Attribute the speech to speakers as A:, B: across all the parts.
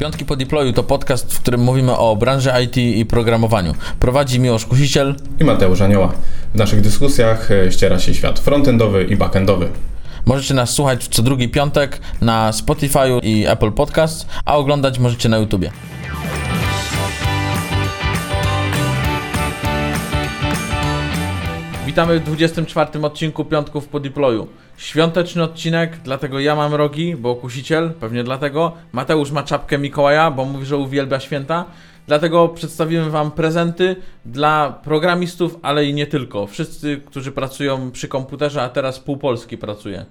A: Piątki po deployu to podcast, w którym mówimy o branży IT i programowaniu. Prowadzi Miłosz Kusiciel
B: i Mateusz Anioła. W naszych dyskusjach e, ściera się świat frontendowy i backendowy.
A: Możecie nas słuchać co drugi piątek na Spotify i Apple Podcast, a oglądać możecie na YouTubie. Witamy w 24 odcinku Piątków po deployu. Świąteczny odcinek, dlatego ja mam rogi, bo kusiciel, pewnie dlatego. Mateusz ma czapkę Mikołaja, bo mówi, że uwielbia święta. Dlatego przedstawimy Wam prezenty dla programistów, ale i nie tylko. Wszyscy, którzy pracują przy komputerze, a teraz pół Polski pracuje,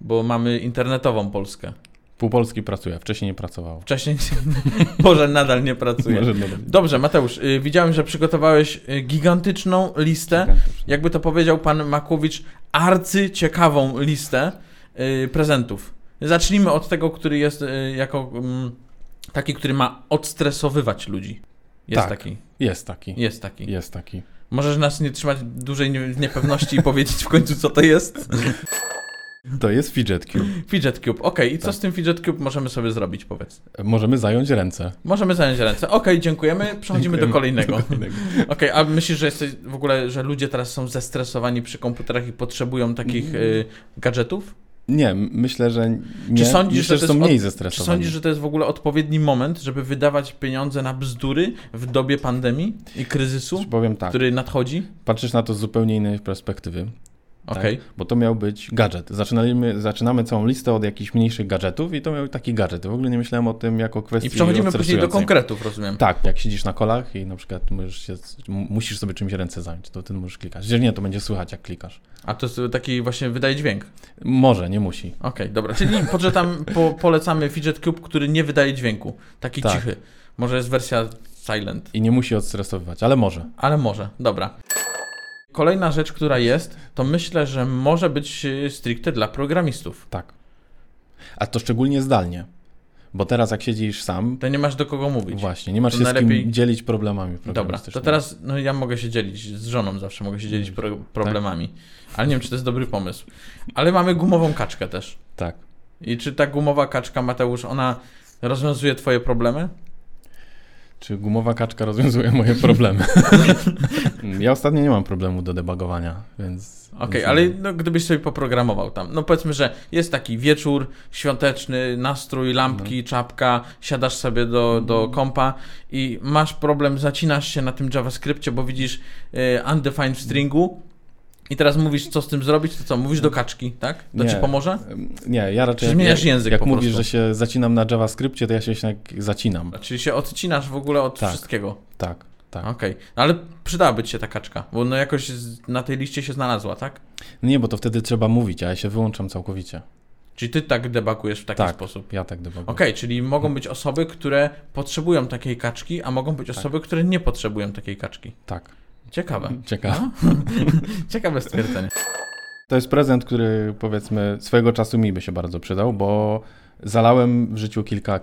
A: bo mamy internetową Polskę.
C: Pół Polski pracuje, wcześniej nie pracował.
A: Wcześniej, może nadal nie pracuje. Może nadal. Dobrze, Mateusz, y, widziałem, że przygotowałeś y, gigantyczną listę, jakby to powiedział pan Makowicz, arcyciekawą listę y, prezentów. Zacznijmy od tego, który jest jako mm, taki, który ma odstresowywać ludzi.
C: Jest tak, taki. Jest taki.
A: Jest taki.
C: Jest taki.
A: Możesz nas nie trzymać dłużej w niepewności i powiedzieć w końcu, co to jest?
C: To jest Fidget Cube.
A: Fidget Cube, okej. Okay. I co tak. z tym Fidget Cube możemy sobie zrobić, powiedz?
C: Możemy zająć ręce.
A: Możemy zająć ręce. Okej, okay, dziękujemy. Przechodzimy dziękujemy. do kolejnego. kolejnego. Okej, okay, a myślisz, że jesteś w ogóle, że ludzie teraz są zestresowani przy komputerach i potrzebują takich mm. y, gadżetów?
C: Nie, myślę, że nie. Czy sądzisz, myślę, że, że są mniej od... zestresowani.
A: Czy sądzisz, że to jest w ogóle odpowiedni moment, żeby wydawać pieniądze na bzdury w dobie pandemii i kryzysu,
C: powiem tak,
A: który nadchodzi?
C: Patrzysz na to z zupełnie innej perspektywy.
A: Okay.
C: Tak? Bo to miał być gadżet. Zaczynamy, zaczynamy całą listę od jakichś mniejszych gadżetów i to miał taki gadżet. W ogóle nie myślałem o tym jako kwestii
A: I przechodzimy później do konkretów, rozumiem.
C: Tak, jak siedzisz na kolach i na przykład możesz się, musisz sobie czymś ręce zająć, to ty możesz klikać. Jeżeli nie, to będzie słychać jak klikasz.
A: A to jest taki właśnie wydaje dźwięk?
C: Może, nie musi.
A: Okej, okay, dobra. Czyli podrzucam, po, polecamy Fidget Cube, który nie wydaje dźwięku. Taki tak. cichy. Może jest wersja silent.
C: I nie musi odstresowywać, ale może.
A: Ale może, dobra. Kolejna rzecz, która jest, to myślę, że może być y, stricte dla programistów.
C: Tak. A to szczególnie zdalnie. Bo teraz jak siedzisz sam...
A: To nie masz do kogo mówić.
C: Właśnie, nie masz to się najlepiej... z kim dzielić problemami
A: Dobra, to teraz no ja mogę się dzielić, z żoną zawsze mogę się dzielić pro problemami. Tak? Ale nie wiem, czy to jest dobry pomysł. Ale mamy gumową kaczkę też.
C: Tak.
A: I czy ta gumowa kaczka, Mateusz, ona rozwiązuje twoje problemy?
C: Czy gumowa kaczka rozwiązuje moje problemy? ja ostatnio nie mam problemu do debugowania, więc...
A: Okej, okay, ale no, gdybyś sobie poprogramował tam, no powiedzmy, że jest taki wieczór świąteczny, nastrój, lampki, no. czapka, siadasz sobie do, do kompa i masz problem, zacinasz się na tym JavaScriptie, bo widzisz y, undefined stringu, i teraz mówisz, co z tym zrobić, to co? Mówisz do kaczki, tak? To nie, ci pomoże?
C: Nie, ja raczej...
A: Czy zmieniasz język
C: Jak mówisz, że się zacinam na JavaScriptie, to ja się jednak zacinam.
A: Czyli się odcinasz w ogóle od
C: tak,
A: wszystkiego?
C: Tak, tak.
A: Okej, okay. ale przydałaby ci się ta kaczka, bo no jakoś na tej liście się znalazła, tak?
C: Nie, bo to wtedy trzeba mówić, a ja się wyłączam całkowicie.
A: Czyli ty tak debakujesz w taki
C: tak,
A: sposób?
C: ja tak debakuję.
A: Okej, okay, czyli mogą być osoby, które potrzebują takiej kaczki, a mogą być tak. osoby, które nie potrzebują takiej kaczki.
C: Tak.
A: Ciekawe.
C: Ciekawe.
A: No? Ciekawe stwierdzenie.
C: To jest prezent, który powiedzmy swojego czasu mi by się bardzo przydał, bo zalałem w życiu kilka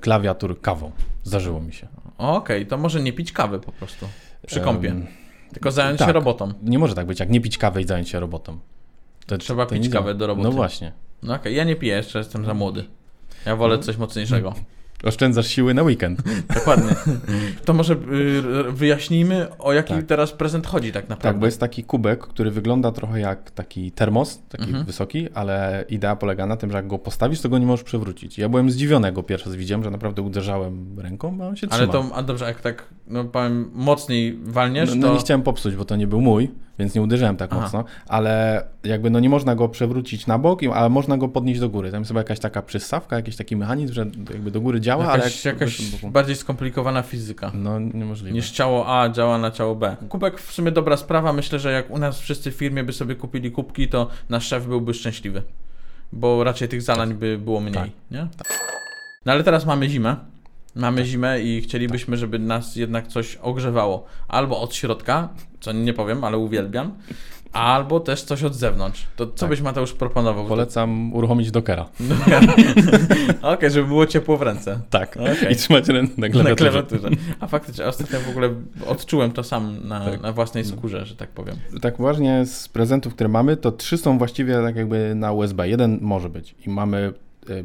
C: klawiatur kawą. Zdarzyło mi się.
A: Okej, okay, to może nie pić kawy po prostu przy kąpie, um, tylko zająć
C: tak,
A: się robotą.
C: Nie może tak być, jak nie pić kawy i zająć się robotą.
A: To, Trzeba to pić kawę do roboty.
C: No właśnie.
A: No okej, okay. ja nie piję, jeszcze jestem za młody. Ja wolę no. coś mocniejszego.
C: Oszczędzasz siły na weekend.
A: Dokładnie. To może y, wyjaśnijmy, o jaki tak. teraz prezent chodzi tak naprawdę.
C: Tak, bo jest taki kubek, który wygląda trochę jak taki termos, taki mhm. wysoki, ale idea polega na tym, że jak go postawisz, to go nie możesz przewrócić. Ja byłem zdziwiony, go pierwszy raz widziałem, że naprawdę uderzałem ręką, a on się
A: trzyma. Ale to, a dobrze, jak tak, no powiem, mocniej walniesz,
C: no,
A: to...
C: No nie chciałem popsuć, bo to nie był mój, więc nie uderzyłem tak Aha. mocno, ale jakby no nie można go przewrócić na bok, ale można go podnieść do góry. Tam jest chyba jakaś taka przystawka, jakiś taki mechanizm, że jakby do góry działa,
A: jakaś,
C: ale...
A: Jakaś bardziej skomplikowana fizyka.
C: No niemożliwe.
A: Niż ciało A działa na ciało B. Kubek w sumie dobra sprawa. Myślę, że jak u nas wszyscy w firmie by sobie kupili kubki, to nasz szef byłby szczęśliwy. Bo raczej tych zalań tak. by było mniej, tak. nie? No ale teraz mamy zimę. Mamy tak. zimę i chcielibyśmy, żeby nas jednak coś ogrzewało. Albo od środka, co nie powiem, ale uwielbiam, albo też coś od zewnątrz. To co tak. byś Mateusz proponował?
C: Polecam uruchomić Dockera.
A: Okej, okay, żeby było ciepło w ręce.
C: Tak. Okay. I trzymać ręce na klawiaturze. na klawiaturze.
A: A faktycznie, ostatnio w ogóle odczułem to sam na, tak. na własnej skórze, że tak powiem.
C: Tak uważnie z prezentów, które mamy, to trzy są właściwie tak jakby na USB. Jeden może być. I mamy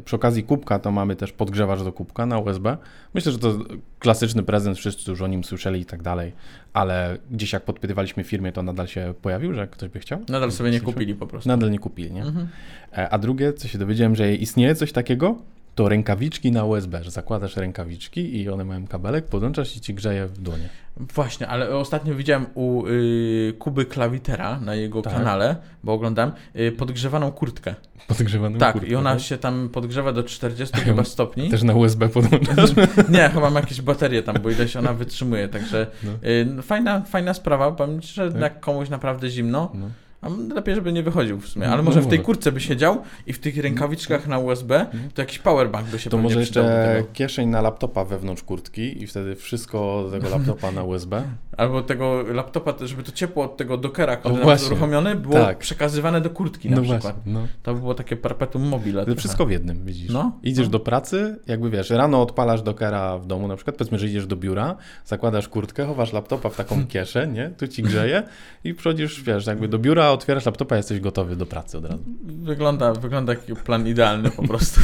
C: przy okazji kubka to mamy też podgrzewacz do kubka na USB. Myślę, że to klasyczny prezent, wszyscy już o nim słyszeli i tak dalej, ale gdzieś jak podpytywaliśmy firmie, to nadal się pojawił, że ktoś by chciał.
A: Nadal sobie nie kupili po prostu.
C: Nadal nie kupili, nie? Mhm. E, a drugie, co się dowiedziałem, że istnieje coś takiego, to rękawiczki na USB, że zakładasz rękawiczki i one mają kabelek, podłączasz i ci grzeje w dłonie.
A: Właśnie, ale ostatnio widziałem u y, Kuby Klawitera na jego tak. kanale, bo oglądam, y, podgrzewaną kurtkę.
C: Podgrzewaną
A: tak,
C: kurtkę?
A: i ona tak? się tam podgrzewa do 40 chyba stopni.
C: Też na USB podłączasz?
A: Nie, chyba mam jakieś baterie tam, bo ileś ona wytrzymuje, także no. y, fajna, fajna sprawa, powiem Ci, że tak. jak komuś naprawdę zimno, no a lepiej, żeby nie wychodził w sumie, ale no może w tej kurce by siedział i w tych rękawiczkach na USB to jakiś powerbank by się
C: To może jeszcze kieszeń na laptopa wewnątrz kurtki i wtedy wszystko tego laptopa na USB.
A: Albo tego laptopa, żeby to ciepło od tego dokera, który jest uruchomiony, było tak. przekazywane do kurtki na no przykład. Właśnie, no. To by było takie perpetuum mobile.
C: To wszystko w jednym, widzisz. No, Idziesz no. do pracy, jakby wiesz, rano odpalasz dokera w domu na przykład, powiedzmy, że idziesz do biura, zakładasz kurtkę, chowasz laptopa w taką kieszeń, nie? Tu ci grzeje i przychodzisz, wiesz, jakby do biura, otwierasz laptopa, jesteś gotowy do pracy od razu.
A: Wygląda, wygląda jak plan idealny po prostu.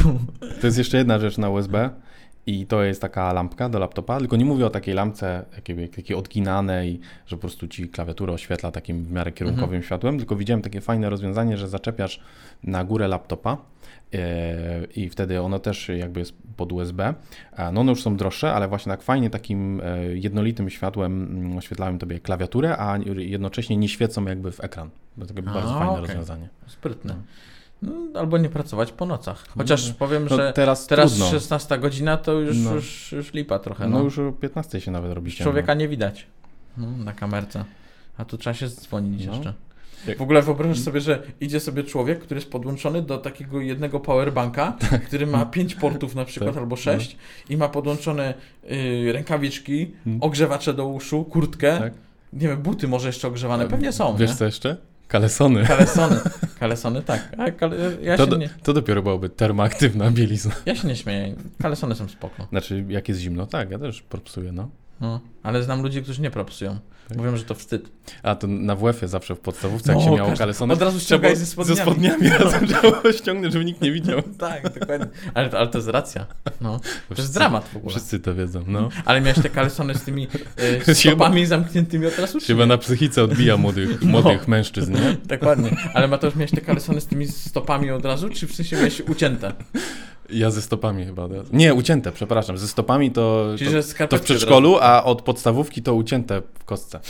C: To jest jeszcze jedna rzecz na USB i to jest taka lampka do laptopa, tylko nie mówię o takiej lampce takiej, takiej odginanej, że po prostu ci klawiaturę oświetla takim w miarę kierunkowym mhm. światłem, tylko widziałem takie fajne rozwiązanie, że zaczepiasz na górę laptopa E, i wtedy ono też jakby jest pod USB. No one już są droższe, ale właśnie tak fajnie takim e, jednolitym światłem mm, oświetlają tobie klawiaturę, a jednocześnie nie świecą jakby w ekran. To takie a, bardzo fajne okay. rozwiązanie.
A: Sprytne. No. no, albo nie pracować po nocach. Chociaż no, powiem, no, że teraz, teraz 16 godzina to już, no. już, już lipa trochę.
C: No. no już o 15 się nawet robi.
A: Człowieka nie widać na kamerce. A tu trzeba się dzwonić jeszcze. W ogóle wyobrażasz sobie, że idzie sobie człowiek, który jest podłączony do takiego jednego powerbanka, tak. który ma pięć portów na przykład tak. albo sześć no. i ma podłączone y, rękawiczki, hmm. ogrzewacze do uszu, kurtkę, tak. nie wiem, buty może jeszcze ogrzewane, pewnie są.
C: Wiesz
A: nie?
C: co jeszcze? Kalesony.
A: Kalesony. Kalesony, tak. Kale... Ja
C: to, nie... to dopiero byłoby termoaktywna bielizna.
A: Ja się nie śmieję. Kalesony są spoko.
C: Znaczy, jak jest zimno, tak, ja też propsuję, no.
A: No, ale znam ludzi, którzy nie propsują. Tak. Mówią, że to wstyd.
C: A to na WF-ie zawsze w podstawówce, jak no, się miało kalesony,
A: od razu ściągaj ze spodniami.
C: Ze spodniami razem trzeba ściągnąć, żeby nikt nie widział.
A: tak, dokładnie. Ale, ale to jest racja. No. To jest dramat w ogóle.
C: Wszyscy to wiedzą, no.
A: Ale miałeś te kalesony z tymi e, stopami zamkniętymi od razu?
C: Chyba na psychice odbija młodych, no. młodych mężczyzn, nie?
A: Dokładnie. Ale Mateusz, miałeś te kalesony z tymi stopami od razu, czy w sensie miałeś ucięte?
C: Ja ze stopami chyba. Nie, ucięte, przepraszam. Ze stopami to, to, to w przedszkolu, a od podstawówki to ucięte w kostce.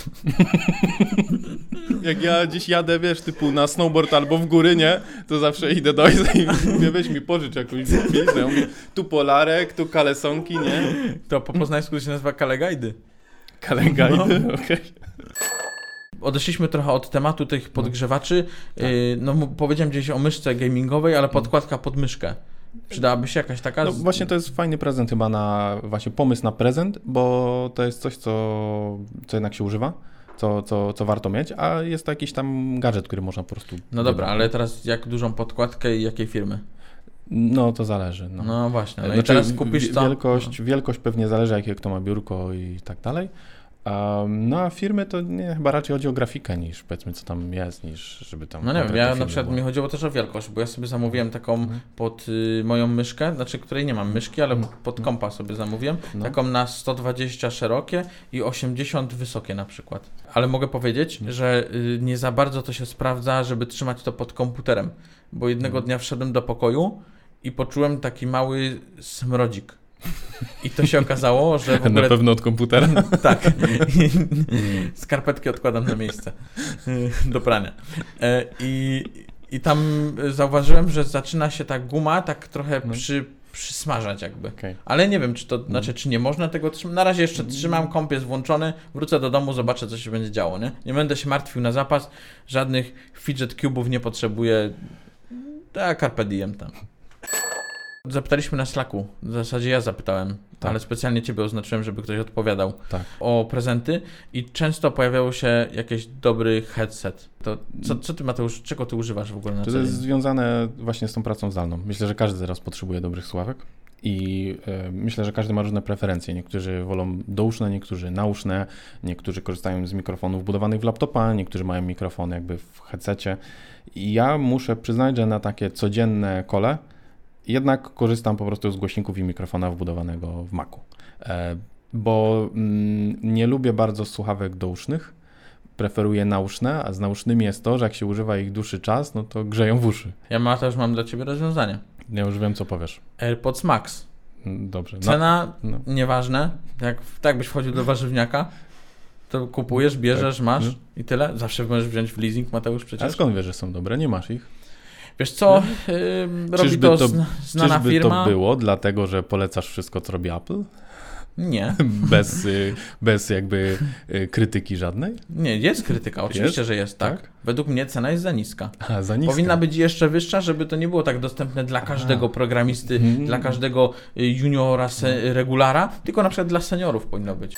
C: Jak ja gdzieś jadę, wiesz, typu na snowboard albo w góry, nie? To zawsze idę do Ojca i mówię, weź mi pożycz jakąś pizzę. Ja tu polarek, tu kalesonki, nie?
A: To po poznańsku się nazywa kalegajdy.
C: Kalegajdy? No. Okej. Okay
A: odeszliśmy trochę od tematu tych podgrzewaczy. No, tak. no powiedziałem gdzieś o myszce gamingowej, ale podkładka pod myszkę. Przydałaby się jakaś taka...
C: No właśnie to jest fajny prezent chyba na, właśnie pomysł na prezent, bo to jest coś, co, co jednak się używa. Co, co, co warto mieć, a jest to jakiś tam gadżet, który można po prostu.
A: No dobra, ale teraz jak dużą podkładkę i jakiej firmy?
C: No to zależy. No,
A: no właśnie. No znaczy, i teraz kupisz
C: to. Wielkość, wielkość pewnie zależy, jakie kto ma biurko i tak dalej. No a firmy to nie, chyba raczej chodzi o grafikę niż powiedzmy co tam jest, niż żeby tam...
A: No nie wiem, ja na przykład było. mi chodziło też o wielkość, bo ja sobie zamówiłem taką mhm. pod y, moją myszkę, znaczy której nie mam myszki, ale mhm. pod kompa sobie zamówiłem, no. taką na 120 szerokie i 80 wysokie na przykład. Ale mogę powiedzieć, mhm. że y, nie za bardzo to się sprawdza, żeby trzymać to pod komputerem, bo jednego mhm. dnia wszedłem do pokoju i poczułem taki mały smrodzik i to się okazało, że w ogóle...
C: Na pewno od komputera?
A: tak. Skarpetki odkładam na miejsce do prania. E, I, I tam zauważyłem, że zaczyna się ta guma tak trochę no. przy, przysmażać jakby. Okay. Ale nie wiem, czy to, mm. znaczy, czy nie można tego trzymać. Na razie jeszcze trzymam, komp jest włączony, wrócę do domu, zobaczę, co się będzie działo, nie? Nie będę się martwił na zapas, żadnych fidget cube'ów nie potrzebuję. Tak, carpe diem tam. Zapytaliśmy na Slacku, w zasadzie ja zapytałem, tak. ale specjalnie Ciebie oznaczyłem, żeby ktoś odpowiadał
C: tak.
A: o prezenty i często pojawiało się jakiś dobry headset. To co, co Ty Mateusz, czego Ty używasz w ogóle na
C: To jest związane właśnie z tą pracą zdalną. Myślę, że każdy teraz potrzebuje dobrych słuchawek i y, myślę, że każdy ma różne preferencje. Niektórzy wolą douszne, niektórzy nauszne, niektórzy korzystają z mikrofonów budowanych w laptopa, niektórzy mają mikrofon jakby w headsetie. I ja muszę przyznać, że na takie codzienne kole Jednak korzystam po prostu z głośników i mikrofona wbudowanego w Macu. E, bo mm, nie lubię bardzo słuchawek dousznych. Preferuję nauszne, a z nausznymi jest to, że jak się używa ich dłuższy czas, no to grzeją w uszy.
A: Ja ma, też mam dla ciebie rozwiązanie.
C: Ja już wiem, co powiesz.
A: AirPods Max.
C: Dobrze. No,
A: Cena
C: no.
A: nieważne. Jak tak byś wchodził do warzywniaka, to kupujesz, bierzesz,
C: Tak.
A: masz
C: Mhm.
A: i tyle. Zawsze możesz wziąć w leasing, Mateusz
C: A
A: przecież.
C: skąd wiesz, że są dobre? Nie masz ich.
A: Wiesz co, yy, robi
C: Czyżby
A: to,
C: to-
A: zna, znana
C: Czyżby
A: firma.
C: to było dlatego, że polecasz wszystko, co robi Apple?
A: Nie,
C: Bez, y, bez jakby y, krytyki żadnej?
A: nie, jest krytyka, oczywiście,
C: Jest?
A: że jest, tak.
C: Tak?
A: Według mnie cena jest za niska.
C: A, za niska.
A: Powinna być jeszcze wyższa, żeby to nie było tak dostępne dla każdego programisty,
C: Mhm.
A: dla każdego y, juniora, se, regulara, tylko na przykład dla seniorów powinno być.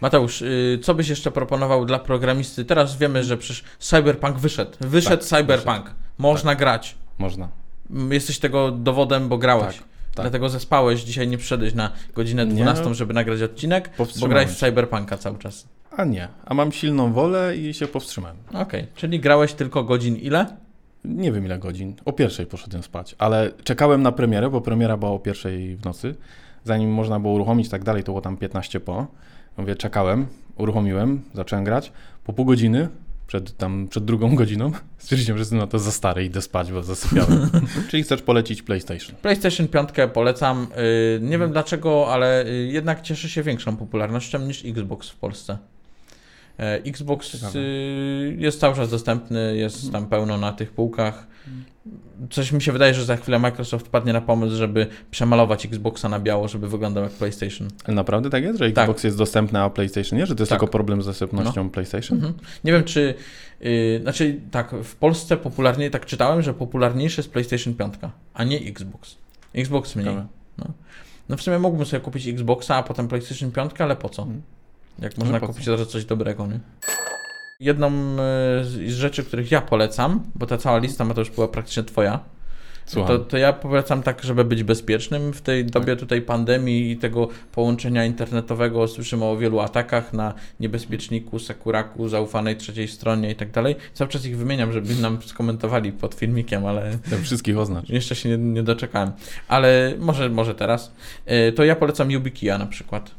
A: Mateusz, co byś jeszcze proponował dla programisty? Teraz wiemy, że przecież Cyberpunk wyszedł. Wyszedł
C: Tak,
A: Cyberpunk. Można grać.
C: Można.
A: M, Jesteś tego dowodem, bo grałeś.
C: Tak, tak.
A: Dlatego zespałeś, dzisiaj nie przyszedłeś na godzinę
C: Nie.
A: 12, żeby nagrać odcinek, bo grałeś w. Cyberpunka cały czas.
C: A nie. A mam silną wolę i się powstrzymałem.
A: Okej, czyli grałeś tylko godzin ile?
C: Nie wiem ile godzin. O pierwszej poszedłem spać, ale czekałem na premierę, bo premiera była o pierwszej w nocy. Zanim można było uruchomić tak dalej, to było tam 15 po. Mówię, czekałem, uruchomiłem, zacząłem grać. Po pół godziny, przed, tam, przed drugą godziną, stwierdziłem, że jestem na to za stary i idę spać, bo zasypiałem. Czyli chcesz polecić PlayStation.
A: PlayStation 5 polecam. Yy, nie wiem dlaczego, ale yy, jednak cieszy się większą popularnością niż Xbox w Polsce. E, Xbox
C: Ciekawe.
A: jest cały czas dostępny, jest tam pełno na tych półkach. Coś mi się wydaje, że za chwilę Microsoft padnie na pomysł, żeby przemalować Xboxa na biało, żeby wyglądał jak PlayStation.
C: Ale naprawdę tak jest, że
A: Tak.
C: Xbox jest dostępny, a PlayStation nie? Że to jest
A: Tak.
C: tylko problem z dostępnością PlayStation?
A: Mhm. Nie wiem, czy. Yy, znaczy, tak, w Polsce popularnie, tak czytałem, że popularniejszy jest PlayStation 5, a nie Xbox. Xbox mniej.
C: Ciekawe.
A: No w sumie mógłbym sobie kupić Xboxa, a potem PlayStation 5, ale po co?
C: Mhm.
A: Jak można
C: po co?
A: kupić coś dobrego, nie? Jedną e, z rzeczy, których ja polecam, bo ta cała lista ma to już była praktycznie twoja, to, to ja polecam tak, żeby być bezpiecznym w tej dobie tutaj pandemii i tego połączenia internetowego. Słyszymy o wielu atakach na niebezpieczniku, sekuraku, zaufanej trzeciej stronie i tak dalej. Cały czas ich wymieniam, żeby nam skomentowali pod filmikiem, ale
C: Ja wszystkich oznacz.
A: jeszcze się nie, nie doczekałem. Ale może, może teraz. E, To ja polecam YubiKeya na przykład.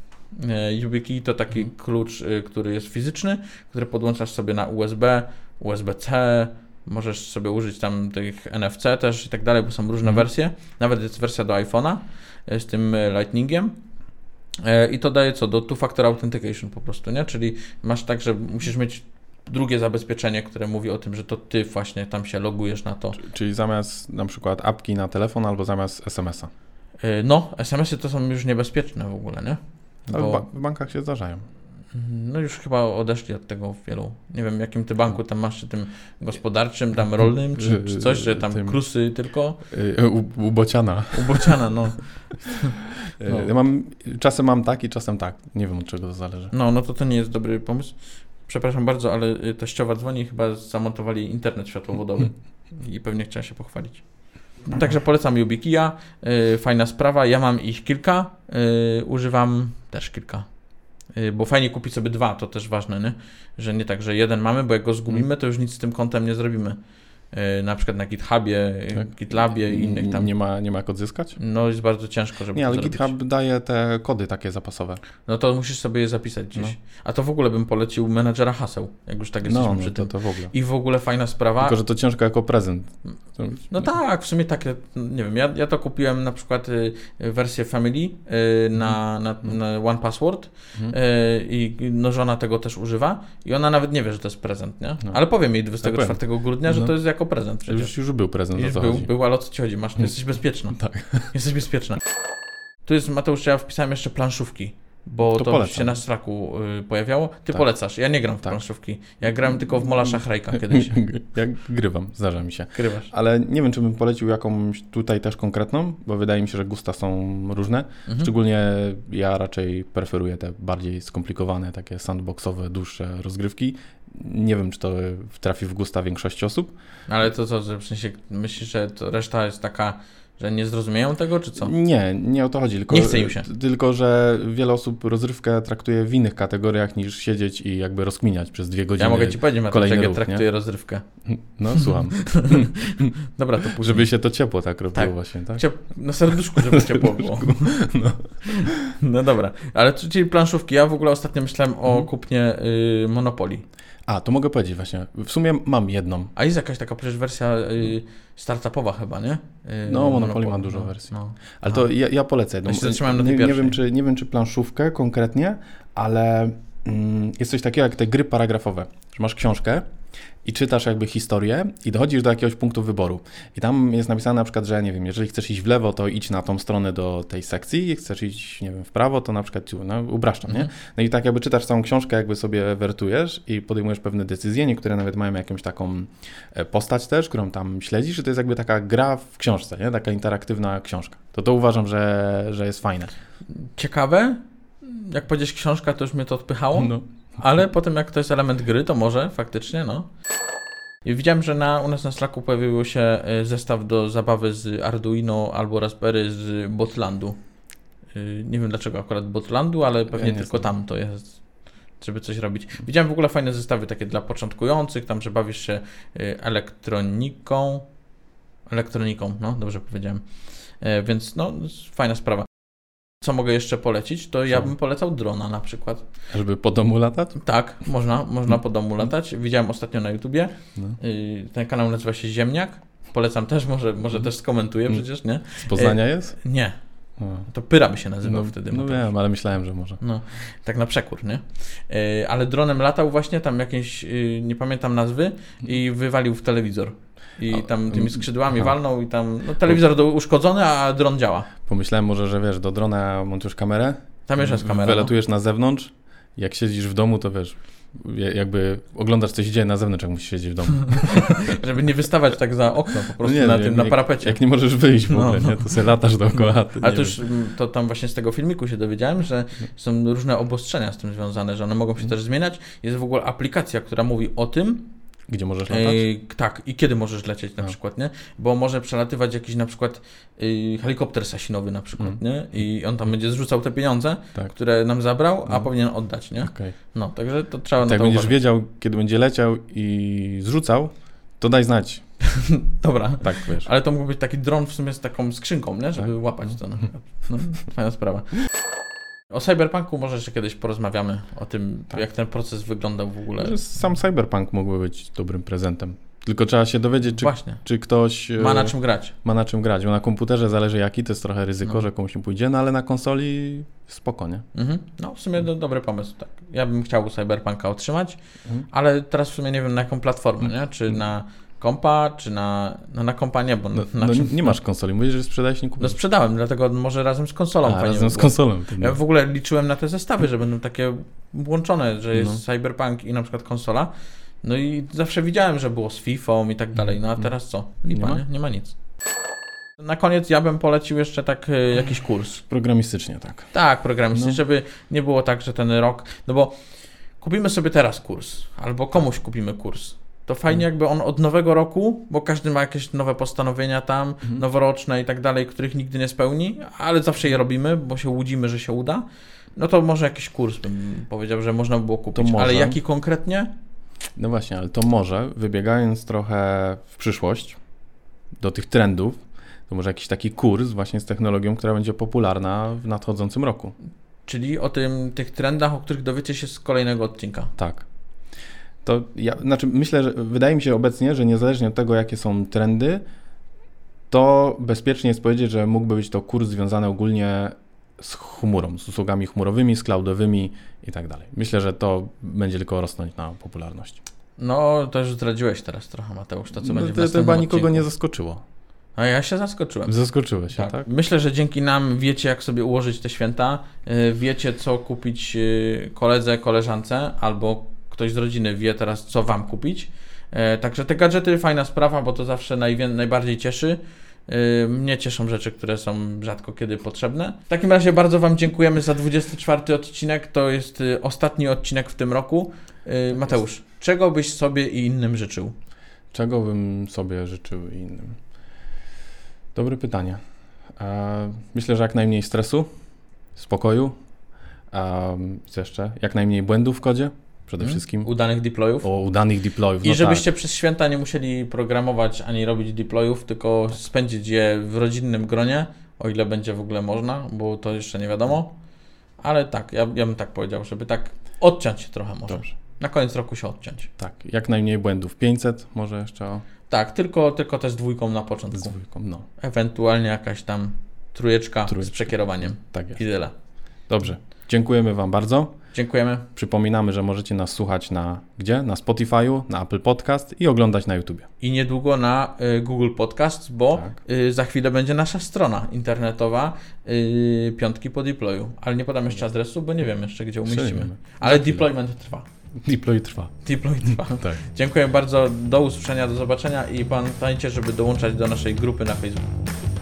A: E, YubiKey to taki
C: Mhm.
A: klucz, e, który jest fizyczny, który podłączasz sobie na USB, USB-C, możesz sobie użyć tam tych NFC też i tak dalej, bo są różne
C: Mhm.
A: wersje. Nawet jest wersja do iPhone'a e, z tym e, Lightningiem. E, I to daje co? Do two-factor authentication po prostu, nie? Czyli masz tak, że musisz mieć drugie zabezpieczenie, które mówi o tym, że to ty właśnie tam się logujesz na to.
C: Czyli zamiast na przykład apki na telefon albo zamiast SMS-a.
A: E, No, SMS-y to są już niebezpieczne w ogóle, nie?
C: Ale w,
A: Bo,
C: w bankach się zdarzają.
A: no już chyba odeszli od tego wielu. Nie wiem, jakim ty banku tam masz, czy tym gospodarczym, tam rolnym, czy, czy coś, że tam
C: Tym-
A: krusy tylko.
C: Y, U, u Bociana.
A: U Bociana, no.
C: Y,
A: No.
C: Ja mam, czasem mam tak i czasem tak. Nie wiem od czego to zależy.
A: No, no to to nie jest dobry pomysł. Przepraszam bardzo, ale y, teściowa dzwoni chyba zamontowali internet światłowodowy i pewnie chciała się pochwalić. Także polecam YubiKeya, y, fajna sprawa, ja mam ich kilka, y, używam też kilka. Y, Bo fajnie kupić sobie dwa, to też ważne, nie? że nie tak, że jeden mamy, bo jak go zgubimy, to już nic z tym kontem nie zrobimy. Y, Na przykład na GitHubie,
C: Tak.
A: GitLabie i innych tam.
C: Nie ma, nie ma jak odzyskać?
A: No jest bardzo ciężko, żeby
C: Nie,
A: to
C: ale
A: zrobić.
C: GitHub daje te kody takie zapasowe.
A: No to musisz sobie je zapisać gdzieś.
C: No.
A: A to w ogóle bym polecił menadżera haseł, jak już tak jesteśmy
C: No, no
A: przy
C: to,
A: tym.
C: to w ogóle.
A: I w ogóle fajna sprawa.
C: Tylko, że to ciężko jako prezent. To-
A: No tak, w sumie takie, nie wiem, ja, ja to kupiłem na przykład y, wersję Family y, na, na, na One Password
C: Mhm.
A: y, i no żona tego też używa i ona nawet nie wie, że to jest prezent, nie?
C: No.
A: Ale powiem jej 24 grudnia, że
C: No.
A: to jest jako prezent przecież.
C: Już, już był prezent, o
A: Już
C: co
A: był,
C: chodzi.
A: był, ale o co ci chodzi? Masz, jesteś bezpieczna.
C: Tak.
A: Jesteś bezpieczna. Tu jest, Mateusz, ja wpisałem jeszcze planszówki, bo
C: To
A: to, się na straku y, pojawiało. Ty
C: Tak.
A: polecasz, ja nie gram w
C: Tak.
A: planszówki. Ja grałem tylko w Mola Szachrajka kiedyś.
C: Ja grywam, zdarza mi się.
A: Grywasz.
C: Ale nie wiem, czy bym polecił jakąś tutaj też konkretną, bo wydaje mi się, że gusta są różne.
A: Mhm.
C: Szczególnie ja raczej preferuję te bardziej skomplikowane, takie sandboxowe, dłuższe rozgrywki. Nie wiem, czy to trafi w gusta większości osób.
A: Ale to co, że w sensie myślisz, że reszta jest taka Że nie zrozumieją tego, czy co?
C: Nie, nie o to chodzi. Tylko,
A: Nie chce im się.
C: Tylko, że wiele osób rozrywkę traktuje w innych kategoriach niż siedzieć i jakby rozkminiać przez dwie godziny.
A: Ja mogę ci powiedzieć, Mateusz, jak ja traktuję rozrywkę.
C: No, słucham.
A: Dobra, to później.
C: Żeby się to ciepło tak robiło
A: Tak.
C: właśnie, tak?
A: Ciep- na serduszku, żeby ciepło było.
C: No.
A: No dobra, ale czyli planszówki. Ja w ogóle ostatnio myślałem o
C: Mhm.
A: kupnie y, Monopoly.
C: A, to mogę powiedzieć właśnie. W sumie mam jedną.
A: A jest jakaś taka przecież wersja y, startupowa chyba, nie? Y,
C: No, Monopoly ma dużo
A: no,
C: wersji.
A: No.
C: Ale to ja, ja polecę.
A: Ja
C: nie, nie, wiem, czy, nie wiem, czy planszówkę konkretnie, ale mm, jest coś takiego jak te gry paragrafowe. Że masz książkę i czytasz jakby historię i dochodzisz do jakiegoś punktu wyboru. I tam jest napisane na przykład, że nie wiem, jeżeli chcesz iść w lewo, to idź na tą stronę do tej sekcji, chcesz iść, nie wiem, w prawo, to na przykład no, upraszczam, nie?
A: Mhm.
C: No i tak jakby czytasz całą książkę, jakby sobie wertujesz i podejmujesz pewne decyzje, niektóre nawet mają jakąś taką e, postać też, którą tam śledzisz i to jest jakby taka gra w książce, nie? Taka interaktywna książka. To to uważam, że, że jest fajne.
A: Ciekawe. Jak powiedziałeś książka, to już mnie to odpychało.
C: No.
A: Ale potem jak to jest element gry, to może faktycznie, no. I widziałem, że na, u nas na Slacku pojawił się y, zestaw do zabawy z Arduino albo Raspberry z Botlandu. Y, Nie wiem dlaczego akurat Botlandu, ale pewnie
C: nie
A: tylko tam to jest, żeby coś robić. Widziałem w ogóle fajne zestawy takie dla początkujących, tam, że bawisz się y, elektroniką. Elektroniką, no dobrze powiedziałem. E, Więc no, fajna sprawa. Co mogę jeszcze polecić? To ja bym polecał drona na przykład.
C: Żeby po domu latać?
A: Tak, można, można po domu latać. Widziałem ostatnio na YouTubie.
C: No.
A: Y, Ten kanał nazywa się Ziemniak. Polecam też, może, może też skomentuję przecież, nie?
C: Z Poznania jest?
A: Nie, to Pyra by się nazywał
C: No,
A: wtedy.
C: no wiem, ale myślałem, że może.
A: No, tak na przekór, nie? Y, Ale dronem latał właśnie tam jakieś, y, nie pamiętam nazwy, i wywalił w telewizor. I tam tymi skrzydłami
C: aha.
A: walnął i tam, no telewizor uszkodzony, a dron działa.
C: Pomyślałem może, że wiesz, do drona montujesz kamerę,
A: Tam jeszcze jest kamera. No.
C: wylatujesz na zewnątrz, jak siedzisz w domu, to wiesz, ja- jakby oglądasz, co się dzieje na zewnątrz, jak musisz siedzieć w domu.
A: Żeby nie wystawać tak za okno po prostu
C: nie,
A: na
C: no,
A: tym,
C: jak-
A: na parapecie.
C: Jak nie możesz wyjść w
A: No.
C: ogóle, nie? to sobie latasz dookoła.
A: Ale to już mm, to tam właśnie z tego filmiku się dowiedziałem, że są różne obostrzenia z tym związane, że one mogą się też zmieniać. Jest w ogóle aplikacja, która mówi o tym,
C: Gdzie możesz latać?
A: tak, i kiedy możesz lecieć na
C: No.
A: przykład, nie? Bo może przelatywać jakiś na przykład e, helikopter sasinowy na przykład,
C: Mhm.
A: nie? I on tam będzie zrzucał te pieniądze,
C: Tak.
A: które nam zabrał, a
C: No.
A: powinien oddać, nie?
C: Okej.
A: No, także to trzeba na
C: Jak
A: to
C: będziesz
A: uważać.
C: wiedział, kiedy będzie leciał i zrzucał, to daj znać.
A: Dobra.
C: Tak, wiesz.
A: Ale to mógł być taki dron w sumie z taką skrzynką, nie? Żeby
C: Tak.
A: łapać to na przykład. No, fajna sprawa. O Cyberpunku może jeszcze kiedyś porozmawiamy, o tym,
C: Tak.
A: jak ten proces wyglądał w ogóle.
C: Sam Cyberpunk mógłby być dobrym prezentem. Tylko trzeba się dowiedzieć, czy, czy ktoś e,
A: ma na czym grać.
C: ma na czym grać. Bo na komputerze zależy jaki, to jest trochę ryzyko,
A: No.
C: że komuś nie pójdzie, no ale na konsoli spoko, nie?
A: Mhm. No, w sumie do, dobry pomysł, tak. Ja bym chciał Cyberpunka otrzymać,
C: Mhm.
A: ale teraz w sumie nie wiem na jaką platformę, nie? Czy na kompa, czy na... No na kompa nie, bo
C: No,
A: na
C: no,
A: czym...
C: nie masz konsoli, mówisz, że sprzedajesz, nie
A: No
C: kupisz.
A: sprzedałem, dlatego może razem z konsolą
C: A, razem z konsolą. nie.
A: Ja w ogóle liczyłem na te zestawy, że będą takie włączone, że jest
C: No.
A: Cyberpunk i na przykład konsola. No i zawsze widziałem, że było z FIFA i tak dalej. No a teraz co? Lipa,
C: Nie
A: nie
C: ma?
A: ma, nie? ma nic. Na koniec ja bym polecił jeszcze tak e, jakiś kurs.
C: Programistycznie, tak.
A: Tak, programistycznie,
C: No.
A: żeby nie było tak, że ten rok. No bo kupimy sobie teraz kurs, albo komuś kupimy kurs. To fajnie, jakby on od nowego roku, bo każdy ma jakieś nowe postanowienia tam,
C: Mhm.
A: noworoczne i tak dalej, których nigdy nie spełni, ale zawsze je robimy, bo się łudzimy, że się uda. No to może jakiś kurs bym powiedział, że można by było kupić.
C: może.
A: Ale jaki konkretnie?
C: No właśnie, ale to może, wybiegając trochę w przyszłość, do tych trendów, to może jakiś taki kurs właśnie z technologią, która będzie popularna w nadchodzącym roku.
A: Czyli o tym, tych trendach, o których dowiecie się z kolejnego odcinka.
C: Tak. To ja, znaczy myślę, że wydaje mi się obecnie, że niezależnie od tego, jakie są trendy, to bezpiecznie jest powiedzieć, że mógłby być to kurs związany ogólnie z chmurą, z usługami chmurowymi, z cloudowymi i tak dalej. Myślę, że to będzie tylko rosnąć na popularność.
A: No, to już zdradziłeś teraz trochę, Mateusz, to co
C: No,
A: będzie w
C: to, to
A: następnym
C: chyba nikogo
A: odcinku.
C: nie zaskoczyło.
A: A ja się zaskoczyłem.
C: Zaskoczyłeś
A: Tak.
C: tak?
A: Myślę, że dzięki nam wiecie, jak sobie ułożyć te święta, yy, wiecie, co kupić yy, koledze, koleżance, albo ktoś z rodziny wie teraz, co wam kupić. Yy, Także te gadżety fajna sprawa, bo to zawsze najbardziej cieszy. Yy, Mnie cieszą rzeczy, które są rzadko kiedy potrzebne. W takim razie bardzo Wam dziękujemy za 24 odcinek. To jest yy, ostatni odcinek w tym roku. Yy, Mateusz, czego byś sobie i innym życzył?
C: Czego bym sobie życzył i innym? Dobre pytanie. E, myślę, że jak najmniej stresu, spokoju. Co jeszcze? Jak najmniej błędów w kodzie przede
A: Mhm.
C: wszystkim.
A: Udanych deployów.
C: O udanych deployów.
A: I
C: no
A: żebyście
C: tak.
A: przez święta nie musieli programować ani robić deployów, tylko spędzić je w rodzinnym gronie, o ile będzie w ogóle można, bo to jeszcze nie wiadomo. Ale tak, ja, ja bym tak powiedział, żeby tak odciąć się trochę może.
C: Dobrze.
A: Na koniec roku się odciąć.
C: Tak, jak najmniej błędów. 500 może jeszcze o,
A: Tak, tylko, tylko też z dwójką na
C: z
A: początku.
C: dwójką. No,
A: Ewentualnie jakaś tam trójeczka, z
C: Trójeczka.
A: przekierowaniem.
C: tak jest.
A: I tyle.
C: Dobrze. Dziękujemy Wam bardzo.
A: Dziękujemy.
C: Przypominamy, że możecie nas słuchać na gdzie? Na Spotify'u, na Apple Podcast i oglądać na YouTubie.
A: I niedługo na y, Google Podcast, bo
C: Tak.
A: y, za chwilę będzie nasza strona internetowa y, piątki po deployu. Ale nie podam jeszcze adresu, bo nie wiem jeszcze, gdzie umieścimy. Ale deployment trwa.
C: Deploy trwa.
A: Deploy trwa.
C: Tak.
A: Dziękuję bardzo, do usłyszenia, do zobaczenia i pamiętajcie, żeby dołączać do naszej grupy na Facebooku.